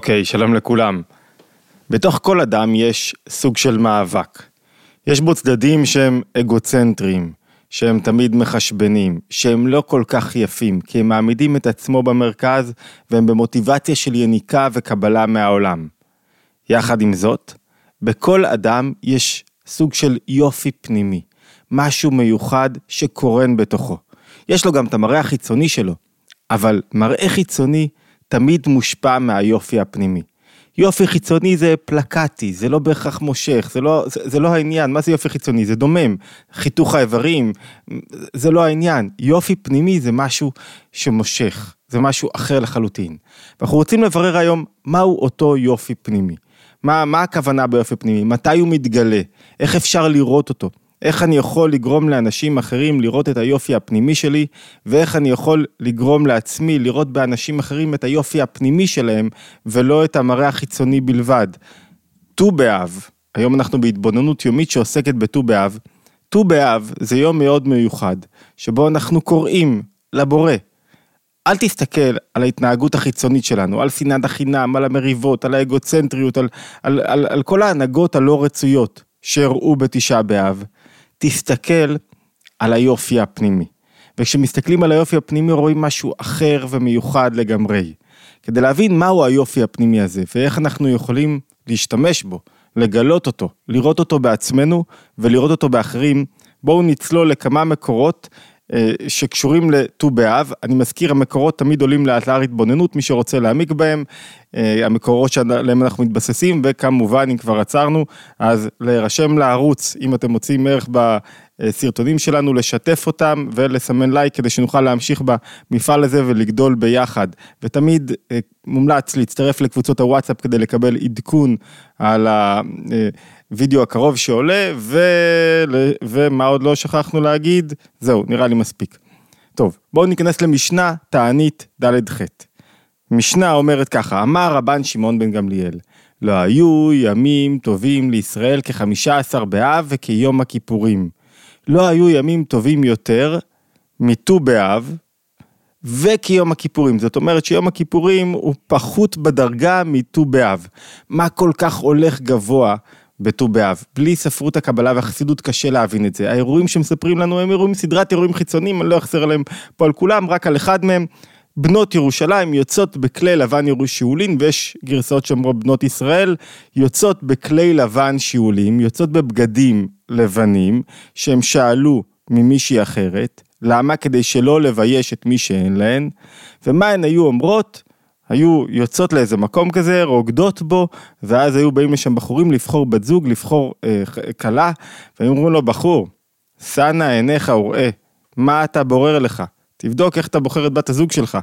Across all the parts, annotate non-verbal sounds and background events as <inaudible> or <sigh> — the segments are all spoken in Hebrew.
אוקיי, שלום לכולם. בתוך כל אדם יש סוג של מאבק. יש בו צדדים שהם אגוצנטריים, שהם תמיד מחשבנים, שהם לא כל כך יפים, כי הם מעמידים את עצמו במרכז והם במוטיבציה של יניקה וקבלה מהעולם. יחד עם זאת, בכל אדם יש סוג של יופי פנימי, משהו מיוחד שקורן בתוכו. יש לו גם את המראה החיצוני שלו, אבל מראה חיצוני תמיד מושפע מהיופי הפנימי. יופי חיצוני זה פלקטי, זה לא בהכרח מושך, זה לא, זה, זה לא העניין, מה זה יופי חיצוני? זה דומם, חיתוך האיברים, זה לא העניין. יופי פנימי זה משהו שמושך, זה משהו אחר לחלוטין. ואנחנו רוצים לברר היום מהו אותו יופי פנימי. מה, מה הכוונה ביופי פנימי? מתי הוא מתגלה? איך אפשר לראות אותו? איך אני יכול לגרום לאנשים אחרים לראות את היופי הפנימי שלי, ואיך אני יכול לגרום לעצמי לראות באנשים אחרים את היופי הפנימי שלהם, ולא את המראה החיצוני בלבד. ט"ו באב, היום אנחנו בהתבוננות יומית שעוסקת בט"ו באב, ט"ו באב זה יום מאוד מיוחד, שבו אנחנו קוראים לבורא. אל תסתכל על ההתנהגות החיצונית שלנו, על שנאת החינם, על המריבות, על האגוצנטריות, על, על, על, על כל ההנהגות הלא רצויות שאירעו בתשעה באב. תסתכל על היופי הפנימי. וכשמסתכלים על היופי הפנימי רואים משהו אחר ומיוחד לגמרי. כדי להבין מהו היופי הפנימי הזה ואיך אנחנו יכולים להשתמש בו, לגלות אותו, לראות אותו בעצמנו ולראות אותו באחרים, בואו נצלול לכמה מקורות שקשורים לט"ו באב, אני מזכיר המקורות תמיד עולים לאתר התבוננות, מי שרוצה להעמיק בהם, אה, המקורות שעליהם אנחנו מתבססים וכמובן אם כבר עצרנו אז להירשם לערוץ אם אתם מוצאים ערך בסרטונים שלנו, לשתף אותם ולסמן לייק כדי שנוכל להמשיך במפעל הזה ולגדול ביחד. ותמיד אה, מומלץ להצטרף לקבוצות הוואטסאפ כדי לקבל עדכון על ה... וידאו הקרוב שעולה, ו... ומה עוד לא שכחנו להגיד? זהו, נראה לי מספיק. טוב, בואו ניכנס למשנה תענית ד'-ח'. משנה אומרת ככה, אמר רבן שמעון בן גמליאל, לא היו ימים טובים לישראל כחמישה עשר באב וכיום הכיפורים. לא היו ימים טובים יותר מט"ו באב וכיום הכיפורים. זאת אומרת שיום הכיפורים הוא פחות בדרגה מט"ו באב. מה כל כך הולך גבוה בט"ו באב. בלי ספרות הקבלה והחסידות קשה להבין את זה. האירועים שמספרים לנו הם אירועים, סדרת אירועים חיצוניים, אני לא אחזר עליהם פה על כולם, רק על אחד מהם. בנות ירושלים יוצאות בכלי לבן שאולין, ויש גרסאות שאומרות בנות ישראל, יוצאות בכלי לבן שאולים, יוצאות בבגדים לבנים, שהם שאלו ממישהי אחרת. למה? כדי שלא לבייש את מי שאין להן. ומה הן היו אומרות? היו יוצאות לאיזה מקום כזה, רוקדות בו, ואז היו באים לשם בחורים לבחור בת זוג, לבחור אה, כלה, והיו אומרים לו, בחור, שא עיניך וראה, מה אתה בורר לך? תבדוק איך אתה בוחר את בת הזוג שלך.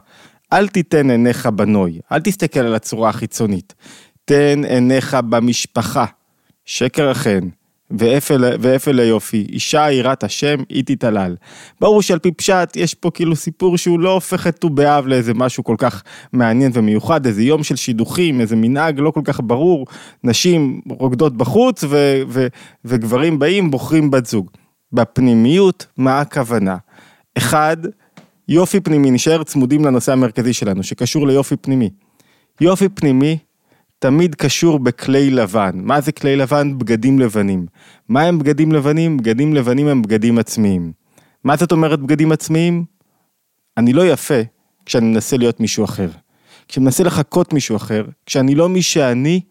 אל תיתן עיניך בנוי, אל תסתכל על הצורה החיצונית. תן עיניך במשפחה. שקר אכן, ואפל היופי, אישה יראת השם, היא תתעלל. ברור שעל פי פשט יש פה כאילו סיפור שהוא לא הופך את ט"ו באב לאיזה משהו כל כך מעניין ומיוחד, איזה יום של שידוכים, איזה מנהג לא כל כך ברור, נשים רוקדות בחוץ ו- ו- וגברים באים בוחרים בת זוג. בפנימיות, מה הכוונה? אחד, יופי פנימי, נשאר צמודים לנושא המרכזי שלנו, שקשור ליופי פנימי. יופי פנימי תמיד קשור בכלי לבן. מה זה כלי לבן? בגדים לבנים. מה הם בגדים לבנים? בגדים לבנים הם בגדים עצמיים. מה זאת אומרת בגדים עצמיים? אני לא יפה כשאני מנסה להיות מישהו אחר. כשאני מנסה לחקות מישהו אחר, כשאני לא מי שאני,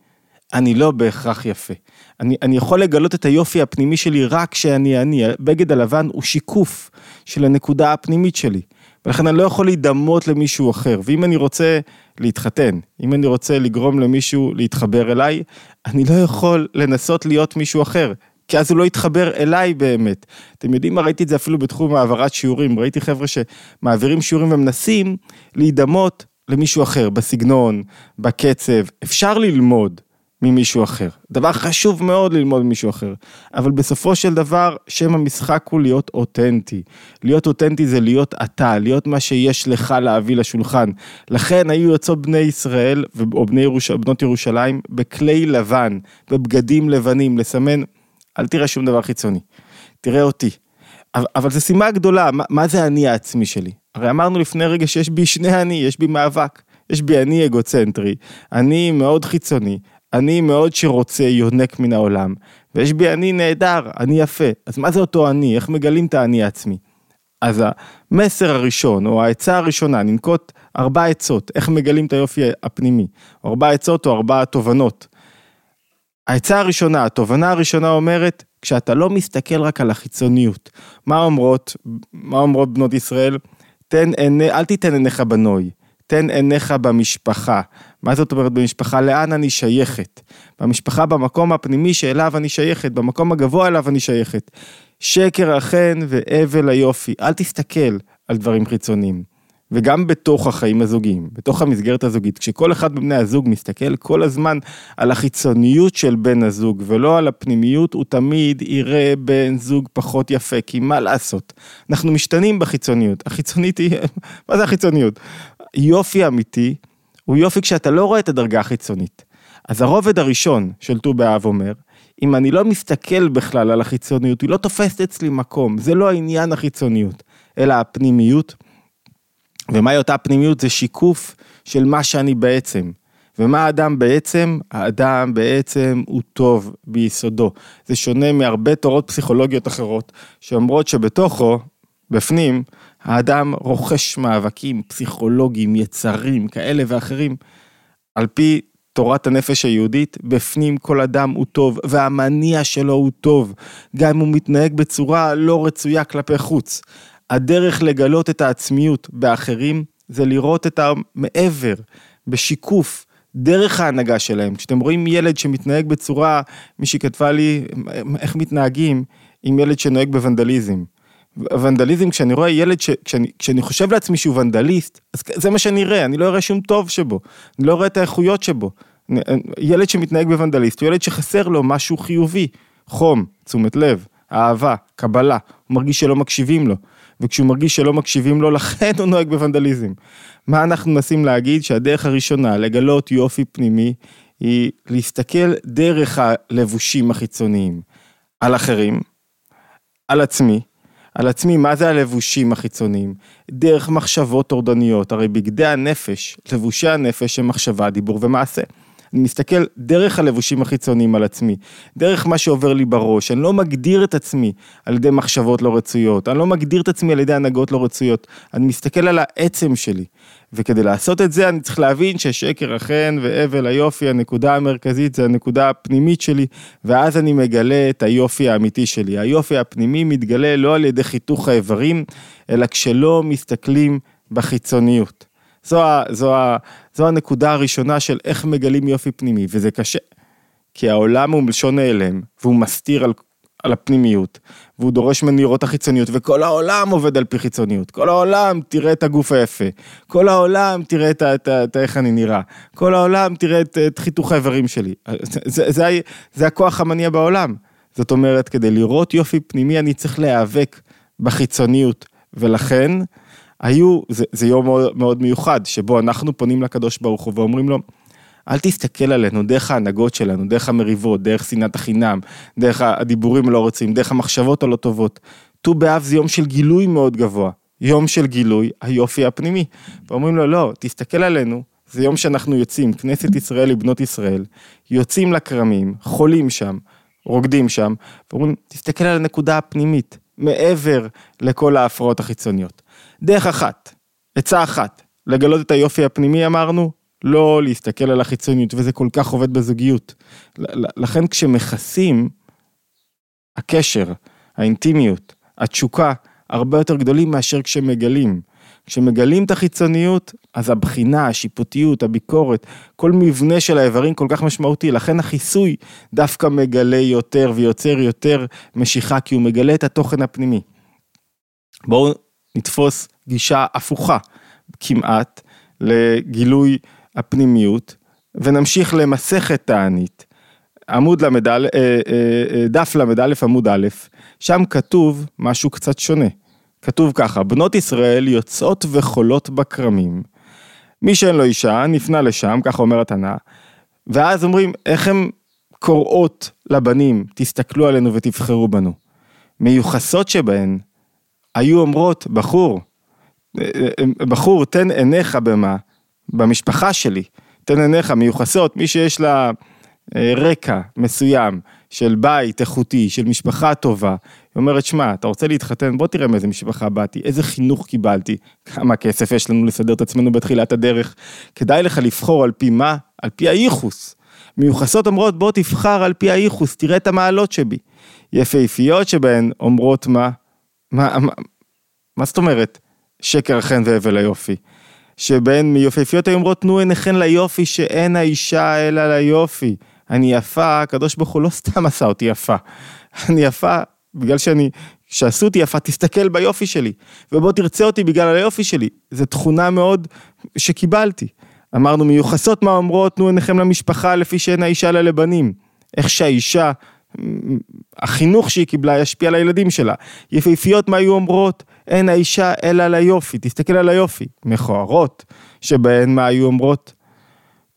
אני לא בהכרח יפה. אני, אני יכול לגלות את היופי הפנימי שלי רק כשאני אני. הבגד הלבן הוא שיקוף של הנקודה הפנימית שלי. ולכן אני לא יכול להידמות למישהו אחר, ואם אני רוצה להתחתן, אם אני רוצה לגרום למישהו להתחבר אליי, אני לא יכול לנסות להיות מישהו אחר, כי אז הוא לא יתחבר אליי באמת. אתם יודעים מה, ראיתי את זה אפילו בתחום העברת שיעורים, ראיתי חבר'ה שמעבירים שיעורים ומנסים להידמות למישהו אחר, בסגנון, בקצב, אפשר ללמוד, ממישהו אחר. דבר חשוב מאוד ללמוד ממישהו אחר, אבל בסופו של דבר שם המשחק הוא להיות אותנטי. להיות אותנטי זה להיות אתה, להיות מה שיש לך להביא לשולחן. לכן היו יוצאות בני ישראל, או בני ירוש... בנות ירושלים, בכלי לבן, בבגדים לבנים, לסמן, אל תראה שום דבר חיצוני, תראה אותי. אבל זו סימה גדולה, מה, מה זה אני העצמי שלי? הרי אמרנו לפני רגע שיש בי שני אני, יש בי מאבק. יש בי אני אגוצנטרי, אני מאוד חיצוני, אני מאוד שרוצה, יונק מן העולם, ויש בי אני נהדר, אני יפה. אז מה זה אותו אני? איך מגלים את האני העצמי? אז המסר הראשון, או העצה הראשונה, ננקוט ארבע עצות, איך מגלים את היופי הפנימי, או ארבע עצות או ארבע תובנות. העצה הראשונה, התובנה הראשונה אומרת, כשאתה לא מסתכל רק על החיצוניות, מה אומרות, מה אומרות בנות ישראל? תן עיני, אל תיתן עיניך בנוי, תן עיניך במשפחה. מה זאת אומרת במשפחה? לאן אני שייכת? במשפחה במקום הפנימי שאליו אני שייכת, במקום הגבוה אליו אני שייכת. שקר החן והבל היופי, אל תסתכל על דברים חיצוניים. וגם בתוך החיים הזוגיים, בתוך המסגרת הזוגית, כשכל אחד מבני הזוג מסתכל כל הזמן על החיצוניות של בן הזוג ולא על הפנימיות, הוא תמיד יראה בן זוג פחות יפה, כי מה לעשות? אנחנו משתנים בחיצוניות, החיצונית היא, <laughs> מה זה החיצוניות? יופי אמיתי הוא יופי כשאתה לא רואה את הדרגה החיצונית. אז הרובד הראשון של ט"ו באב אומר, אם אני לא מסתכל בכלל על החיצוניות, היא לא תופסת אצלי מקום, זה לא העניין החיצוניות, אלא הפנימיות. ומהי אותה פנימיות? זה שיקוף של מה שאני בעצם. ומה האדם בעצם? האדם בעצם הוא טוב ביסודו. זה שונה מהרבה תורות פסיכולוגיות אחרות, שאומרות שבתוכו, בפנים, האדם רוכש מאבקים פסיכולוגיים, יצרים, כאלה ואחרים. על פי תורת הנפש היהודית, בפנים כל אדם הוא טוב, והמניע שלו הוא טוב, גם אם הוא מתנהג בצורה לא רצויה כלפי חוץ. הדרך לגלות את העצמיות באחרים זה לראות את המעבר, בשיקוף, דרך ההנהגה שלהם. כשאתם רואים ילד שמתנהג בצורה, מישהי כתבה לי, איך מתנהגים עם ילד שנוהג בוונדליזם. ונדליזם, כשאני רואה ילד, ש... כשאני, כשאני חושב לעצמי שהוא ונדליסט, אז זה מה שאני אראה, אני לא אראה שום טוב שבו, אני לא אראה את האיכויות שבו. ילד שמתנהג בוונדליסט הוא ילד שחסר לו משהו חיובי, חום, תשומת לב, אהבה, קבלה, הוא מרגיש שלא מקשיבים לו. וכשהוא מרגיש שלא מקשיבים לו, לכן הוא נוהג בוונדליזם. מה אנחנו מנסים להגיד? שהדרך הראשונה לגלות יופי פנימי, היא להסתכל דרך הלבושים החיצוניים על אחרים, על עצמי, על עצמי, מה זה הלבושים החיצוניים? דרך מחשבות טורדניות, הרי בגדי הנפש, לבושי הנפש הם מחשבה, דיבור ומעשה. אני מסתכל דרך הלבושים החיצוניים על עצמי, דרך מה שעובר לי בראש, אני לא מגדיר את עצמי על ידי מחשבות לא רצויות, אני לא מגדיר את עצמי על ידי הנהגות לא רצויות, אני מסתכל על העצם שלי. וכדי לעשות את זה אני צריך להבין ששקר החן והבל היופי, הנקודה המרכזית זה הנקודה הפנימית שלי, ואז אני מגלה את היופי האמיתי שלי. היופי הפנימי מתגלה לא על ידי חיתוך האיברים, אלא כשלא מסתכלים בחיצוניות. זו, זו, זו הנקודה הראשונה של איך מגלים יופי פנימי, וזה קשה. כי העולם הוא מלשון נעלם, והוא מסתיר על, על הפנימיות, והוא דורש ממני לראות החיצוניות, וכל העולם עובד על פי חיצוניות. כל העולם תראה את הגוף היפה, כל העולם תראה את, את, את איך אני נראה, כל העולם תראה את, את חיתוך האיברים שלי. זה, זה, זה, זה הכוח המניע בעולם. זאת אומרת, כדי לראות יופי פנימי אני צריך להיאבק בחיצוניות, ולכן, היו, זה, זה יום מאוד, מאוד מיוחד, שבו אנחנו פונים לקדוש ברוך הוא ואומרים לו, אל תסתכל עלינו דרך ההנהגות שלנו, דרך המריבות, דרך שנאת החינם, דרך הדיבורים הלא רוצים, דרך המחשבות הלא טובות. ט"ו באב זה יום של גילוי מאוד גבוה, יום של גילוי היופי הפנימי. ואומרים לו, לא, תסתכל עלינו, זה יום שאנחנו יוצאים, כנסת ישראל לבנות ישראל, יוצאים לכרמים, חולים שם, רוקדים שם, ואומרים, תסתכל על הנקודה הפנימית, מעבר לכל ההפרעות החיצוניות. דרך אחת, עצה אחת, לגלות את היופי הפנימי אמרנו, לא להסתכל על החיצוניות, וזה כל כך עובד בזוגיות. לכן כשמכסים, הקשר, האינטימיות, התשוקה, הרבה יותר גדולים מאשר כשמגלים. כשמגלים את החיצוניות, אז הבחינה, השיפוטיות, הביקורת, כל מבנה של האיברים כל כך משמעותי, לכן החיסוי דווקא מגלה יותר ויוצר יותר משיכה, כי הוא מגלה את התוכן הפנימי. בואו נתפוס גישה הפוכה כמעט לגילוי הפנימיות, ונמשיך למסכת תענית, עמוד ל"א, דף ל"א עמוד א', שם כתוב משהו קצת שונה. כתוב ככה, בנות ישראל יוצאות וחולות בכרמים, מי שאין לו אישה נפנה לשם, ככה אומר התנא, ואז אומרים, איך הן קוראות לבנים, תסתכלו עלינו ותבחרו בנו. מיוחסות שבהן היו אומרות, בחור, בחור, תן עיניך במה, במשפחה שלי, תן עיניך מיוחסות, מי שיש לה אה, רקע מסוים של בית איכותי, של משפחה טובה, היא אומרת, שמע, אתה רוצה להתחתן, בוא תראה מאיזה משפחה באתי, איזה חינוך קיבלתי, כמה כסף יש לנו לסדר את עצמנו בתחילת הדרך, כדאי לך לבחור על פי מה? על פי הייחוס. מיוחסות אומרות, בוא תבחר על פי הייחוס, תראה את המעלות שבי. יפהפיות שבהן אומרות מה? מה, מה, מה זאת אומרת? שקר החן והבל היופי. שבהן מיופהפיות היו אומרות, תנו עיניכן ליופי שאין האישה אלא ליופי. אני יפה, הקדוש ברוך הוא לא סתם עשה אותי יפה. אני יפה בגלל שאני, שעשו אותי יפה, תסתכל ביופי שלי, ובוא תרצה אותי בגלל היופי שלי. זו תכונה מאוד שקיבלתי. אמרנו מיוחסות מה אומרות, תנו עיניכם למשפחה לפי שאין האישה לה לבנים. איך שהאישה, החינוך שהיא קיבלה ישפיע על הילדים שלה. יפהפיות מה היו אומרות, אין האישה אלא ליופי, תסתכל על היופי. מכוערות, שבהן מה היו אומרות,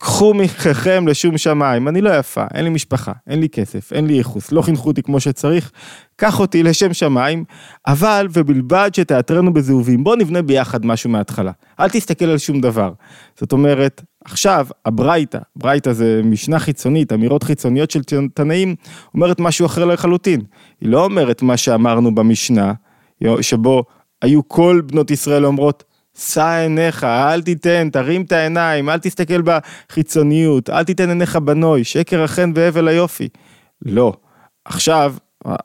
קחו מככם לשום שמיים, אני לא יפה, אין לי משפחה, אין לי כסף, אין לי ייחוס, לא חינכו אותי כמו שצריך, קח אותי לשם שמיים, אבל ובלבד שתאתרנו בזהובים, בוא נבנה ביחד משהו מההתחלה, אל תסתכל על שום דבר. זאת אומרת, עכשיו, הברייתא, ברייתא זה משנה חיצונית, אמירות חיצוניות של תנאים, אומרת משהו אחר לחלוטין. היא לא אומרת מה שאמרנו במשנה, שבו היו כל בנות ישראל אומרות, שא עיניך, אל תיתן, תרים את העיניים, אל תסתכל בחיצוניות, אל תיתן עיניך בנוי, שקר החן והבל היופי. לא. עכשיו,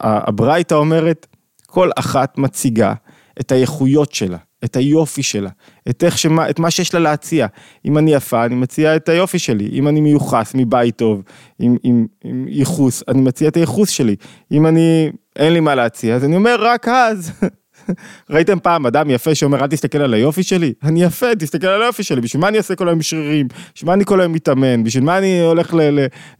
הברייתא אומרת, כל אחת מציגה את האיכויות שלה, את היופי שלה, את, איך שמה, את מה שיש לה להציע. אם אני יפה, אני מציע את היופי שלי. אם אני מיוחס מבית טוב, עם, עם, עם ייחוס, אני מציע את הייחוס שלי. אם אני, אין לי מה להציע, אז אני אומר, רק אז. <laughs> ראיתם פעם אדם יפה שאומר אל תסתכל על היופי שלי? אני יפה, תסתכל על היופי שלי, בשביל מה אני אעשה כל היום שרירים? בשביל מה אני כל היום מתאמן? בשביל מה אני הולך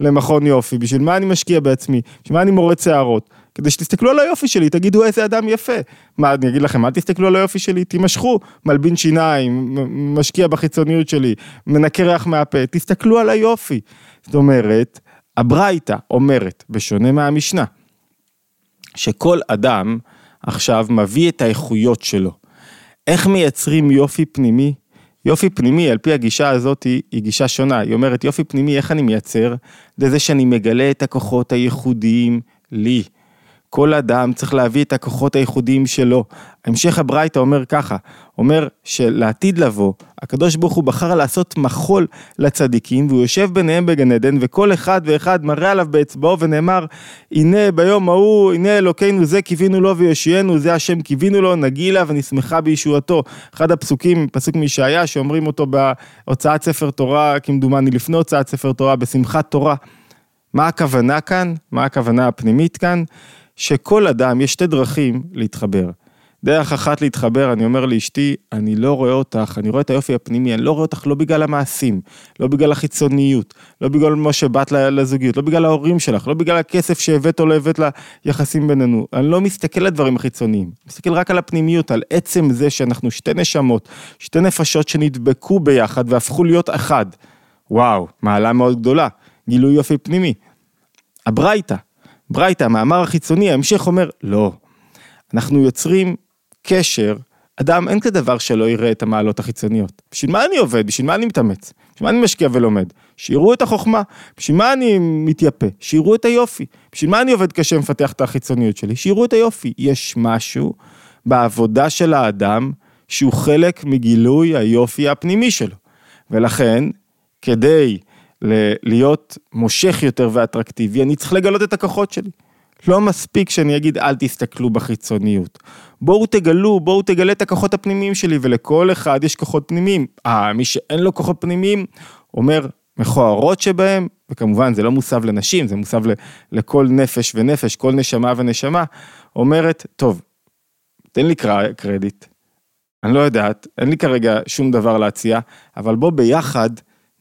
למכון יופי? בשביל מה אני משקיע בעצמי? בשביל מה אני מורד שערות? כדי שתסתכלו על היופי שלי, תגידו איזה אדם יפה. מה, אני אגיד לכם, אל תסתכלו על היופי שלי, תימשכו, מלבין שיניים, משקיע בחיצוניות שלי, מנקה ריח מהפה, תסתכלו על היופי. זאת אומרת, הברייתא אומרת, בשונה מהמשנה, שכל אדם עכשיו מביא את האיכויות שלו. איך מייצרים יופי פנימי? יופי פנימי, על פי הגישה הזאת, היא גישה שונה. היא אומרת, יופי פנימי, איך אני מייצר? זה שאני מגלה את הכוחות הייחודיים לי. כל אדם צריך להביא את הכוחות הייחודיים שלו. המשך הברייתא אומר ככה, אומר שלעתיד לבוא, הקדוש ברוך הוא בחר לעשות מחול לצדיקים, והוא יושב ביניהם בגן עדן, וכל אחד ואחד מראה עליו באצבעו, ונאמר, הנה ביום ההוא, הנה אלוקינו זה קיווינו לו ויושיענו, זה השם קיווינו לו, נגילה ונשמחה בישועתו. אחד הפסוקים, פסוק מישעיה, שאומרים אותו בהוצאת ספר תורה, כמדומני לפני הוצאת ספר תורה, בשמחת תורה. מה הכוונה כאן? מה הכוונה הפנימית כאן? שכל אדם, יש שתי דרכים להתחבר. דרך אחת להתחבר, אני אומר לאשתי, אני לא רואה אותך, אני רואה את היופי הפנימי, אני לא רואה אותך לא בגלל המעשים, לא בגלל החיצוניות, לא בגלל מה שבאת לזוגיות, לא בגלל ההורים שלך, לא בגלל הכסף שהבאת או לא הבאת ליחסים בינינו. אני לא מסתכל על הדברים החיצוניים, מסתכל רק על הפנימיות, על עצם זה שאנחנו שתי נשמות, שתי נפשות שנדבקו ביחד והפכו להיות אחד. וואו, מעלה מאוד גדולה, גילוי יופי פנימי. הברייתא, ברייתא, המאמר החיצוני, ההמשך אומר, לא, אנחנו יוצרים קשר, אדם אין כדבר שלא יראה את המעלות החיצוניות. בשביל מה אני עובד? בשביל מה אני מתאמץ? בשביל מה אני משקיע ולומד? שיראו את החוכמה. בשביל מה אני מתייפה? שיראו את היופי. בשביל מה אני עובד קשה ומפתח את החיצוניות שלי? שיראו את היופי. יש משהו בעבודה של האדם שהוא חלק מגילוי היופי הפנימי שלו. ולכן, כדי להיות מושך יותר ואטרקטיבי, אני צריך לגלות את הכוחות שלי. לא מספיק שאני אגיד אל תסתכלו בחיצוניות. בואו תגלו, בואו תגלה את הכוחות הפנימיים שלי, ולכל אחד יש כוחות פנימיים. אה, מי שאין לו כוחות פנימיים, אומר מכוערות שבהם, וכמובן זה לא מוסב לנשים, זה מוסב לכל נפש ונפש, כל נשמה ונשמה, אומרת, טוב, תן לי קרדיט, אני לא יודעת, אין לי כרגע שום דבר להציע, אבל בוא ביחד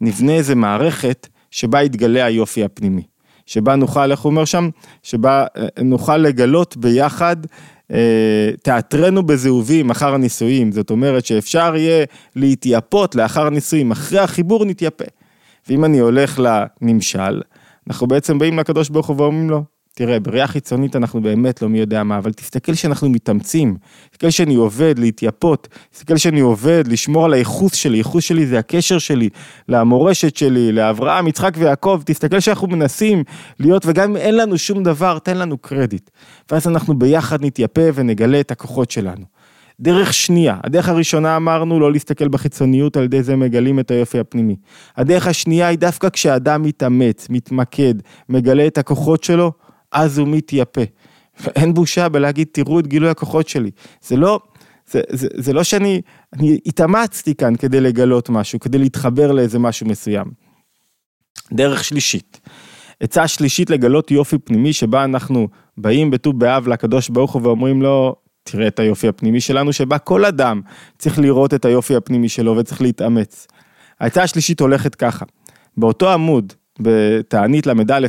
נבנה איזה מערכת שבה יתגלה היופי הפנימי. שבה נוכל, איך הוא אומר שם? שבה אה, נוכל לגלות ביחד אה, תיאטרנו בזהובים אחר הנישואים, זאת אומרת שאפשר יהיה להתייפות לאחר הנישואים, אחרי החיבור נתייפה. ואם אני הולך לנמשל, אנחנו בעצם באים לקדוש ברוך הוא ואומרים לו, תראה, בראייה חיצונית אנחנו באמת לא מי יודע מה, אבל תסתכל שאנחנו מתאמצים, תסתכל שאני עובד להתייפות, תסתכל שאני עובד לשמור על הייחוס שלי, ייחוס שלי זה הקשר שלי למורשת שלי, לאברהם, יצחק ויעקב, תסתכל שאנחנו מנסים להיות, וגם אם אין לנו שום דבר, תן לנו קרדיט. ואז אנחנו ביחד נתייפה ונגלה את הכוחות שלנו. דרך שנייה, הדרך הראשונה אמרנו לא להסתכל בחיצוניות, על ידי זה מגלים את היופי הפנימי. הדרך השנייה היא דווקא כשאדם מתאמץ, מתמקד, מגלה את הכוחות שלו, אז הוא מתייפה. אין בושה בלהגיד, תראו את גילוי הכוחות שלי. זה לא, זה, זה, זה לא שאני, אני התאמצתי כאן כדי לגלות משהו, כדי להתחבר לאיזה משהו מסוים. דרך שלישית. עצה שלישית לגלות יופי פנימי שבה אנחנו באים בט"ו באב לקדוש ברוך הוא ואומרים לו, תראה את היופי הפנימי שלנו, שבה כל אדם צריך לראות את היופי הפנימי שלו וצריך להתאמץ. העצה השלישית הולכת ככה, באותו עמוד, בתענית ל"א,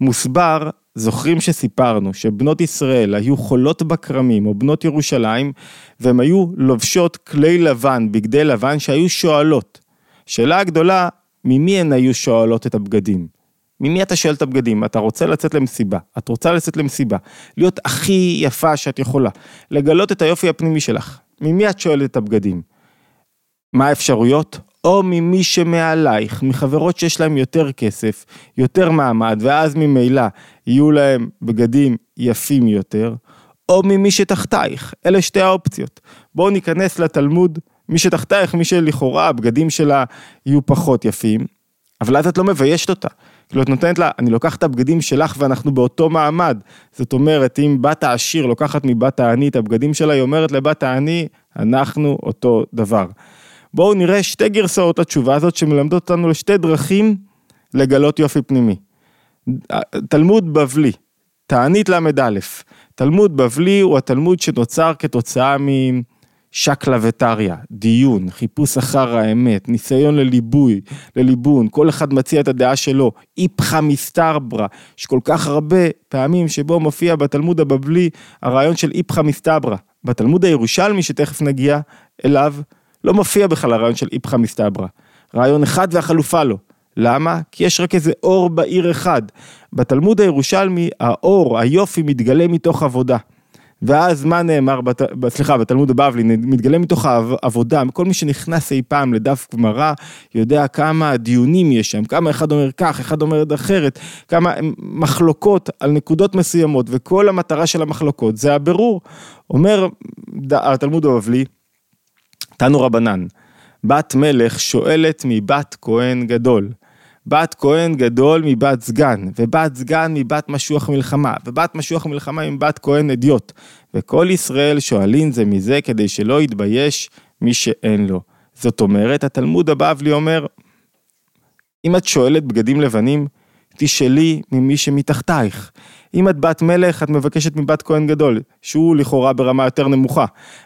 מוסבר, זוכרים שסיפרנו שבנות ישראל היו חולות בכרמים או בנות ירושלים, והן היו לובשות כלי לבן, בגדי לבן, שהיו שואלות. שאלה הגדולה, ממי הן היו שואלות את הבגדים? ממי אתה שואל את הבגדים? אתה רוצה לצאת למסיבה, את רוצה לצאת למסיבה, להיות הכי יפה שאת יכולה, לגלות את היופי הפנימי שלך. ממי את שואלת את הבגדים? מה האפשרויות? או ממי שמעלייך, מחברות שיש להם יותר כסף, יותר מעמד, ואז ממילא יהיו להם בגדים יפים יותר, או ממי שתחתייך, אלה שתי האופציות. בואו ניכנס לתלמוד, מי שתחתייך, מי שלכאורה הבגדים שלה יהיו פחות יפים, אבל אז את לא מביישת אותה. כאילו את נותנת לה, אני לוקח את הבגדים שלך ואנחנו באותו מעמד. זאת אומרת, אם בת העשיר לוקחת מבת העני את הבגדים שלה, היא אומרת לבת העני, אנחנו אותו דבר. בואו נראה שתי גרסאות לתשובה הזאת שמלמדות אותנו לשתי דרכים לגלות יופי פנימי. תלמוד בבלי, תענית ל"א, תלמוד בבלי הוא התלמוד שנוצר כתוצאה משקלא וטריא, דיון, חיפוש אחר האמת, ניסיון לליבוי, לליבון, כל אחד מציע את הדעה שלו, איפכא מסתברא, יש כל כך הרבה פעמים שבו מופיע בתלמוד הבבלי הרעיון של איפכא מסתברא. בתלמוד הירושלמי שתכף נגיע אליו, לא מופיע בכלל הרעיון של איפכא מסתברא. רעיון אחד והחלופה לא. למה? כי יש רק איזה אור בעיר אחד. בתלמוד הירושלמי, האור, היופי, מתגלה מתוך עבודה. ואז מה נאמר, בת... סליחה, בתלמוד הבבלי, מתגלה מתוך העבודה, כל מי שנכנס אי פעם לדף גמרא, יודע כמה דיונים יש שם, כמה אחד אומר כך, אחד אומר אחרת, כמה מחלוקות על נקודות מסוימות, וכל המטרה של המחלוקות זה הבירור. אומר התלמוד הבבלי, תנו רבנן, בת מלך שואלת מבת כהן גדול. בת כהן גדול מבת סגן, ובת סגן מבת משוח מלחמה, ובת משוח מלחמה מבת כהן אדיוט. וכל ישראל שואלין זה מזה כדי שלא יתבייש מי שאין לו. זאת אומרת, התלמוד הבבלי אומר, אם את שואלת בגדים לבנים, תשאלי ממי שמתחתייך. אם את בת מלך, את מבקשת מבת כהן גדול, שהוא לכאורה ברמה יותר נמוכה.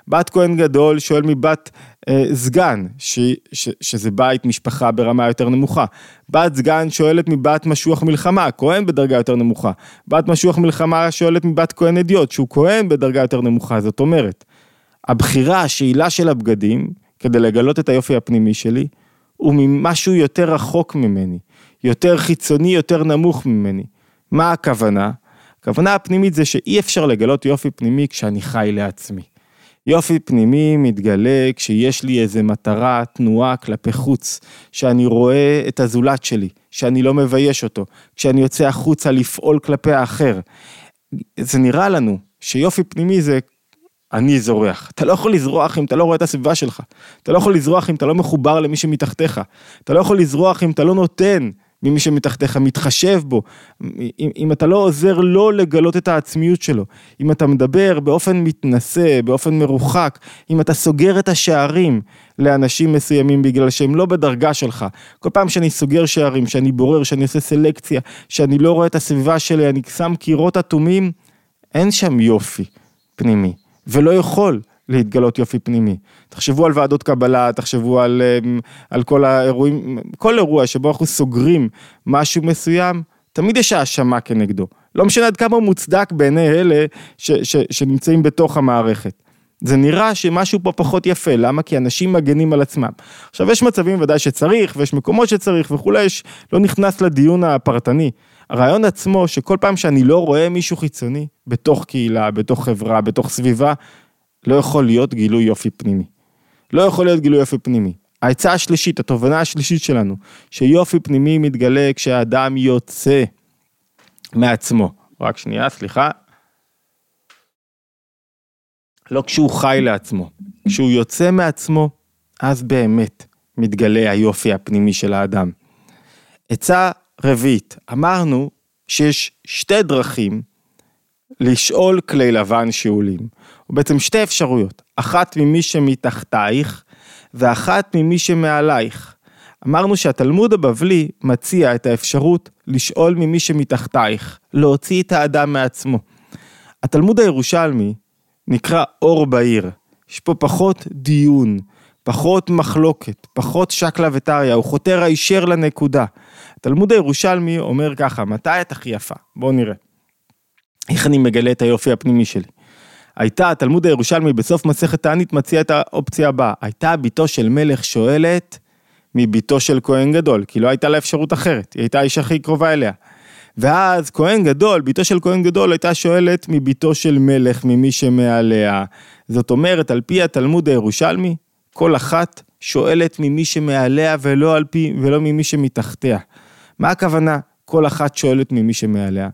בת כהן גדול שואל מבת אה, סגן, ש, ש, שזה בית משפחה ברמה יותר נמוכה. בת סגן שואלת מבת משוח מלחמה, כהן בדרגה יותר נמוכה. בת משוח מלחמה שואלת מבת כהן אדיוט, שהוא כהן בדרגה יותר נמוכה. זאת אומרת, הבחירה, השאלה של הבגדים, כדי לגלות את היופי הפנימי שלי, הוא ממשהו יותר רחוק ממני, יותר חיצוני, יותר נמוך ממני. מה הכוונה? הכוונה הפנימית זה שאי אפשר לגלות יופי פנימי כשאני חי לעצמי. יופי פנימי מתגלה כשיש לי איזה מטרה, תנועה כלפי חוץ, שאני רואה את הזולת שלי, שאני לא מבייש אותו, כשאני יוצא החוצה לפעול כלפי האחר. זה נראה לנו שיופי פנימי זה אני זורח. אתה לא יכול לזרוח אם אתה לא רואה את הסביבה שלך. אתה לא יכול לזרוח אם אתה לא מחובר למי שמתחתיך. אתה לא יכול לזרוח אם אתה לא נותן ממי שמתחתיך, מתחשב בו, אם, אם אתה לא עוזר לו לגלות את העצמיות שלו, אם אתה מדבר באופן מתנשא, באופן מרוחק, אם אתה סוגר את השערים לאנשים מסוימים בגלל שהם לא בדרגה שלך, כל פעם שאני סוגר שערים, שאני בורר, שאני עושה סלקציה, שאני לא רואה את הסביבה שלי, אני שם קירות אטומים, אין שם יופי פנימי, ולא יכול. להתגלות יופי פנימי. תחשבו על ועדות קבלה, תחשבו על, אמ, על כל האירועים, כל אירוע שבו אנחנו סוגרים משהו מסוים, תמיד יש האשמה כנגדו. לא משנה עד כמה הוא מוצדק בעיני אלה ש, ש, שנמצאים בתוך המערכת. זה נראה שמשהו פה פחות יפה, למה? כי אנשים מגנים על עצמם. עכשיו יש מצבים ודאי שצריך, ויש מקומות שצריך וכולי, יש, לא נכנס לדיון הפרטני, הרעיון עצמו שכל פעם שאני לא רואה מישהו חיצוני, בתוך קהילה, בתוך חברה, בתוך סביבה, לא יכול להיות גילוי יופי פנימי. לא יכול להיות גילוי יופי פנימי. העצה השלישית, התובנה השלישית שלנו, שיופי פנימי מתגלה כשהאדם יוצא מעצמו. רק שנייה, סליחה. לא כשהוא חי לעצמו. כשהוא יוצא מעצמו, אז באמת מתגלה היופי הפנימי של האדם. עצה רביעית, אמרנו שיש שתי דרכים לשאול כלי לבן שאולים, או בעצם שתי אפשרויות, אחת ממי שמתחתייך ואחת ממי שמעלייך. אמרנו שהתלמוד הבבלי מציע את האפשרות לשאול ממי שמתחתייך, להוציא את האדם מעצמו. התלמוד הירושלמי נקרא אור בעיר, יש פה פחות דיון, פחות מחלוקת, פחות שקלא וטריא, הוא חותר הישר לנקודה. התלמוד הירושלמי אומר ככה, מתי את הכי יפה? בואו נראה. איך אני מגלה את היופי הפנימי שלי? הייתה, התלמוד הירושלמי בסוף מסכת תענית מציע את האופציה הבאה, הייתה בתו של מלך שואלת מביתו של כהן גדול, כי לא הייתה לה אפשרות אחרת, היא הייתה האישה הכי קרובה אליה. ואז כהן גדול, ביתו של כהן גדול הייתה שואלת מביתו של מלך, ממי שמעליה. זאת אומרת, על פי התלמוד הירושלמי, כל אחת שואלת ממי שמעליה ולא על פי, ולא ממי שמתחתיה. מה הכוונה? כל אחת שואלת ממי שמעליה.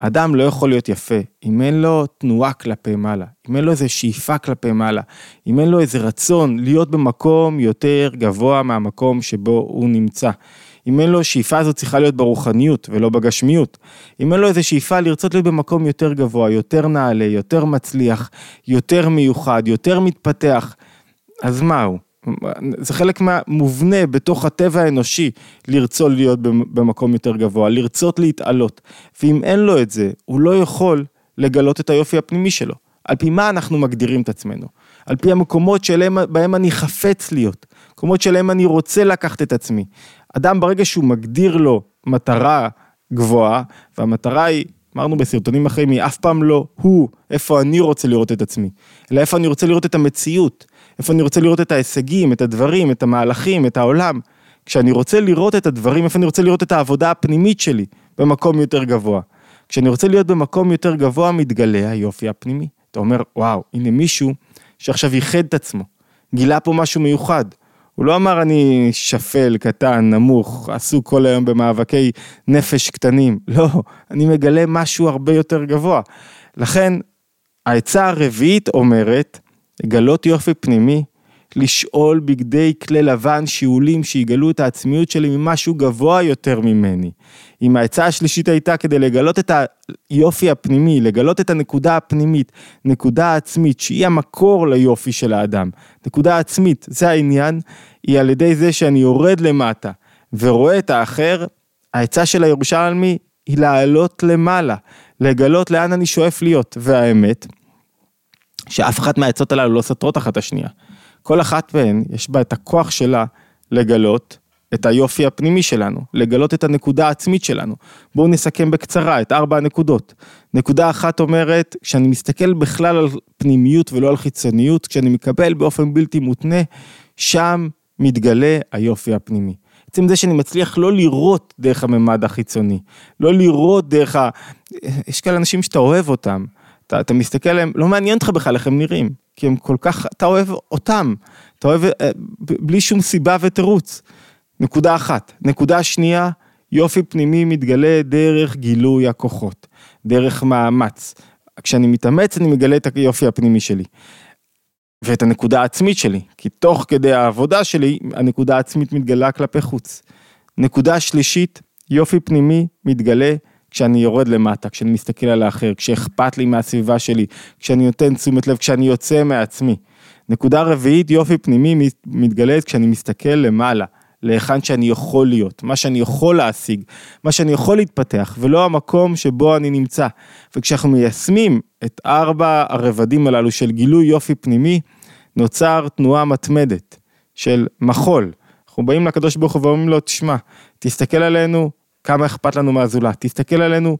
אדם לא יכול להיות יפה אם אין לו תנועה כלפי מעלה, אם אין לו איזה שאיפה כלפי מעלה, אם אין לו איזה רצון להיות במקום יותר גבוה מהמקום שבו הוא נמצא. אם אין לו שאיפה הזאת צריכה להיות ברוחניות ולא בגשמיות. אם אין לו איזה שאיפה לרצות להיות במקום יותר גבוה, יותר נעלה, יותר מצליח, יותר מיוחד, יותר מתפתח, אז מה הוא? זה חלק מהמובנה בתוך הטבע האנושי לרצות להיות במקום יותר גבוה, לרצות להתעלות. ואם אין לו את זה, הוא לא יכול לגלות את היופי הפנימי שלו. על פי מה אנחנו מגדירים את עצמנו? על פי המקומות שלהם, בהם אני חפץ להיות, מקומות שלהם אני רוצה לקחת את עצמי. אדם ברגע שהוא מגדיר לו מטרה גבוהה, והמטרה היא, אמרנו בסרטונים אחרים, היא אף פעם לא הוא, איפה אני רוצה לראות את עצמי, אלא איפה אני רוצה לראות את המציאות. איפה אני רוצה לראות את ההישגים, את הדברים, את המהלכים, את העולם. כשאני רוצה לראות את הדברים, איפה אני רוצה לראות את העבודה הפנימית שלי, במקום יותר גבוה. כשאני רוצה להיות במקום יותר גבוה, מתגלה היופי הפנימי. אתה אומר, וואו, הנה מישהו שעכשיו ייחד את עצמו, גילה פה משהו מיוחד. הוא לא אמר אני שפל, קטן, נמוך, עסוק כל היום במאבקי נפש קטנים. <laughs> לא, אני מגלה משהו הרבה יותר גבוה. לכן, העצה הרביעית אומרת, לגלות יופי פנימי, לשאול בגדי כלי לבן שיעולים שיגלו את העצמיות שלי ממשהו גבוה יותר ממני. אם העצה השלישית הייתה כדי לגלות את היופי הפנימי, לגלות את הנקודה הפנימית, נקודה עצמית, שהיא המקור ליופי של האדם. נקודה עצמית, זה העניין, היא על ידי זה שאני יורד למטה ורואה את האחר, העצה של הירושלמי היא לעלות למעלה, לגלות לאן אני שואף להיות, והאמת, שאף אחת מהעצות הללו לא סותרות אחת השנייה. כל אחת מהן, יש בה את הכוח שלה לגלות את היופי הפנימי שלנו, לגלות את הנקודה העצמית שלנו. בואו נסכם בקצרה את ארבע הנקודות. נקודה אחת אומרת, כשאני מסתכל בכלל על פנימיות ולא על חיצוניות, כשאני מקבל באופן בלתי מותנה, שם מתגלה היופי הפנימי. עצם זה שאני מצליח לא לראות דרך הממד החיצוני, לא לראות דרך ה... יש כאלה אנשים שאתה אוהב אותם, אתה, אתה מסתכל עליהם, לא מעניין אותך בכלל איך הם נראים, כי הם כל כך, אתה אוהב אותם, אתה אוהב אה, בלי שום סיבה ותירוץ. נקודה אחת. נקודה שנייה, יופי פנימי מתגלה דרך גילוי הכוחות, דרך מאמץ. כשאני מתאמץ אני מגלה את היופי הפנימי שלי. ואת הנקודה העצמית שלי, כי תוך כדי העבודה שלי, הנקודה העצמית מתגלה כלפי חוץ. נקודה שלישית, יופי פנימי מתגלה כשאני יורד למטה, כשאני מסתכל על האחר, כשאכפת לי מהסביבה שלי, כשאני נותן תשומת לב, כשאני יוצא מעצמי. נקודה רביעית, יופי פנימי מתגלית כשאני מסתכל למעלה, להיכן שאני יכול להיות, מה שאני יכול להשיג, מה שאני יכול להתפתח, ולא המקום שבו אני נמצא. וכשאנחנו מיישמים את ארבע הרבדים הללו של גילוי יופי פנימי, נוצר תנועה מתמדת של מחול. אנחנו באים לקדוש ברוך הוא ואומרים לו, תשמע, תסתכל עלינו כמה אכפת לנו מהזולת, תסתכל עלינו,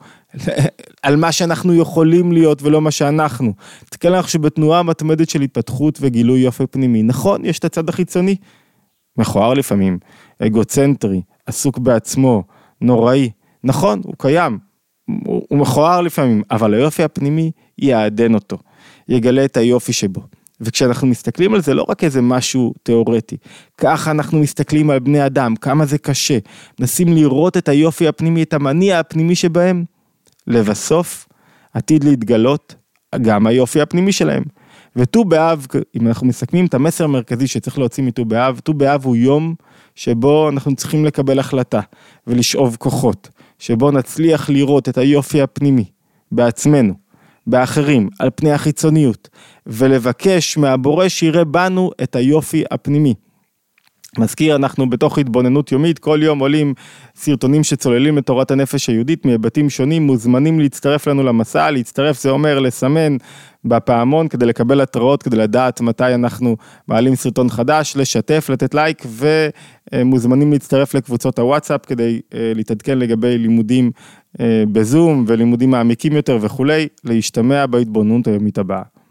על מה שאנחנו יכולים להיות ולא מה שאנחנו. תסתכל עלינו שבתנועה מתמדת של התפתחות וגילוי יופי פנימי. נכון, יש את הצד החיצוני, מכוער לפעמים, אגוצנטרי, עסוק בעצמו, נוראי. נכון, הוא קיים, הוא, הוא מכוער לפעמים, אבל היופי הפנימי יעדן אותו, יגלה את היופי שבו. וכשאנחנו מסתכלים על זה לא רק איזה משהו תיאורטי, ככה אנחנו מסתכלים על בני אדם, כמה זה קשה, מנסים לראות את היופי הפנימי, את המניע הפנימי שבהם, לבסוף עתיד להתגלות גם היופי הפנימי שלהם. וט"ו באב, אם אנחנו מסכמים את המסר המרכזי שצריך להוציא מט"ו באב, ט"ו באב הוא יום שבו אנחנו צריכים לקבל החלטה ולשאוב כוחות, שבו נצליח לראות את היופי הפנימי בעצמנו, באחרים, על פני החיצוניות, ולבקש מהבורא שיראה בנו את היופי הפנימי. מזכיר, אנחנו בתוך התבוננות יומית, כל יום עולים סרטונים שצוללים את תורת הנפש היהודית מהיבטים שונים, מוזמנים להצטרף לנו למסע, להצטרף זה אומר לסמן בפעמון כדי לקבל התראות, כדי לדעת מתי אנחנו מעלים סרטון חדש, לשתף, לתת לייק ומוזמנים להצטרף לקבוצות הוואטסאפ כדי אה, להתעדכן לגבי לימודים אה, בזום ולימודים מעמיקים יותר וכולי, להשתמע בהתבוננות היומית הבאה.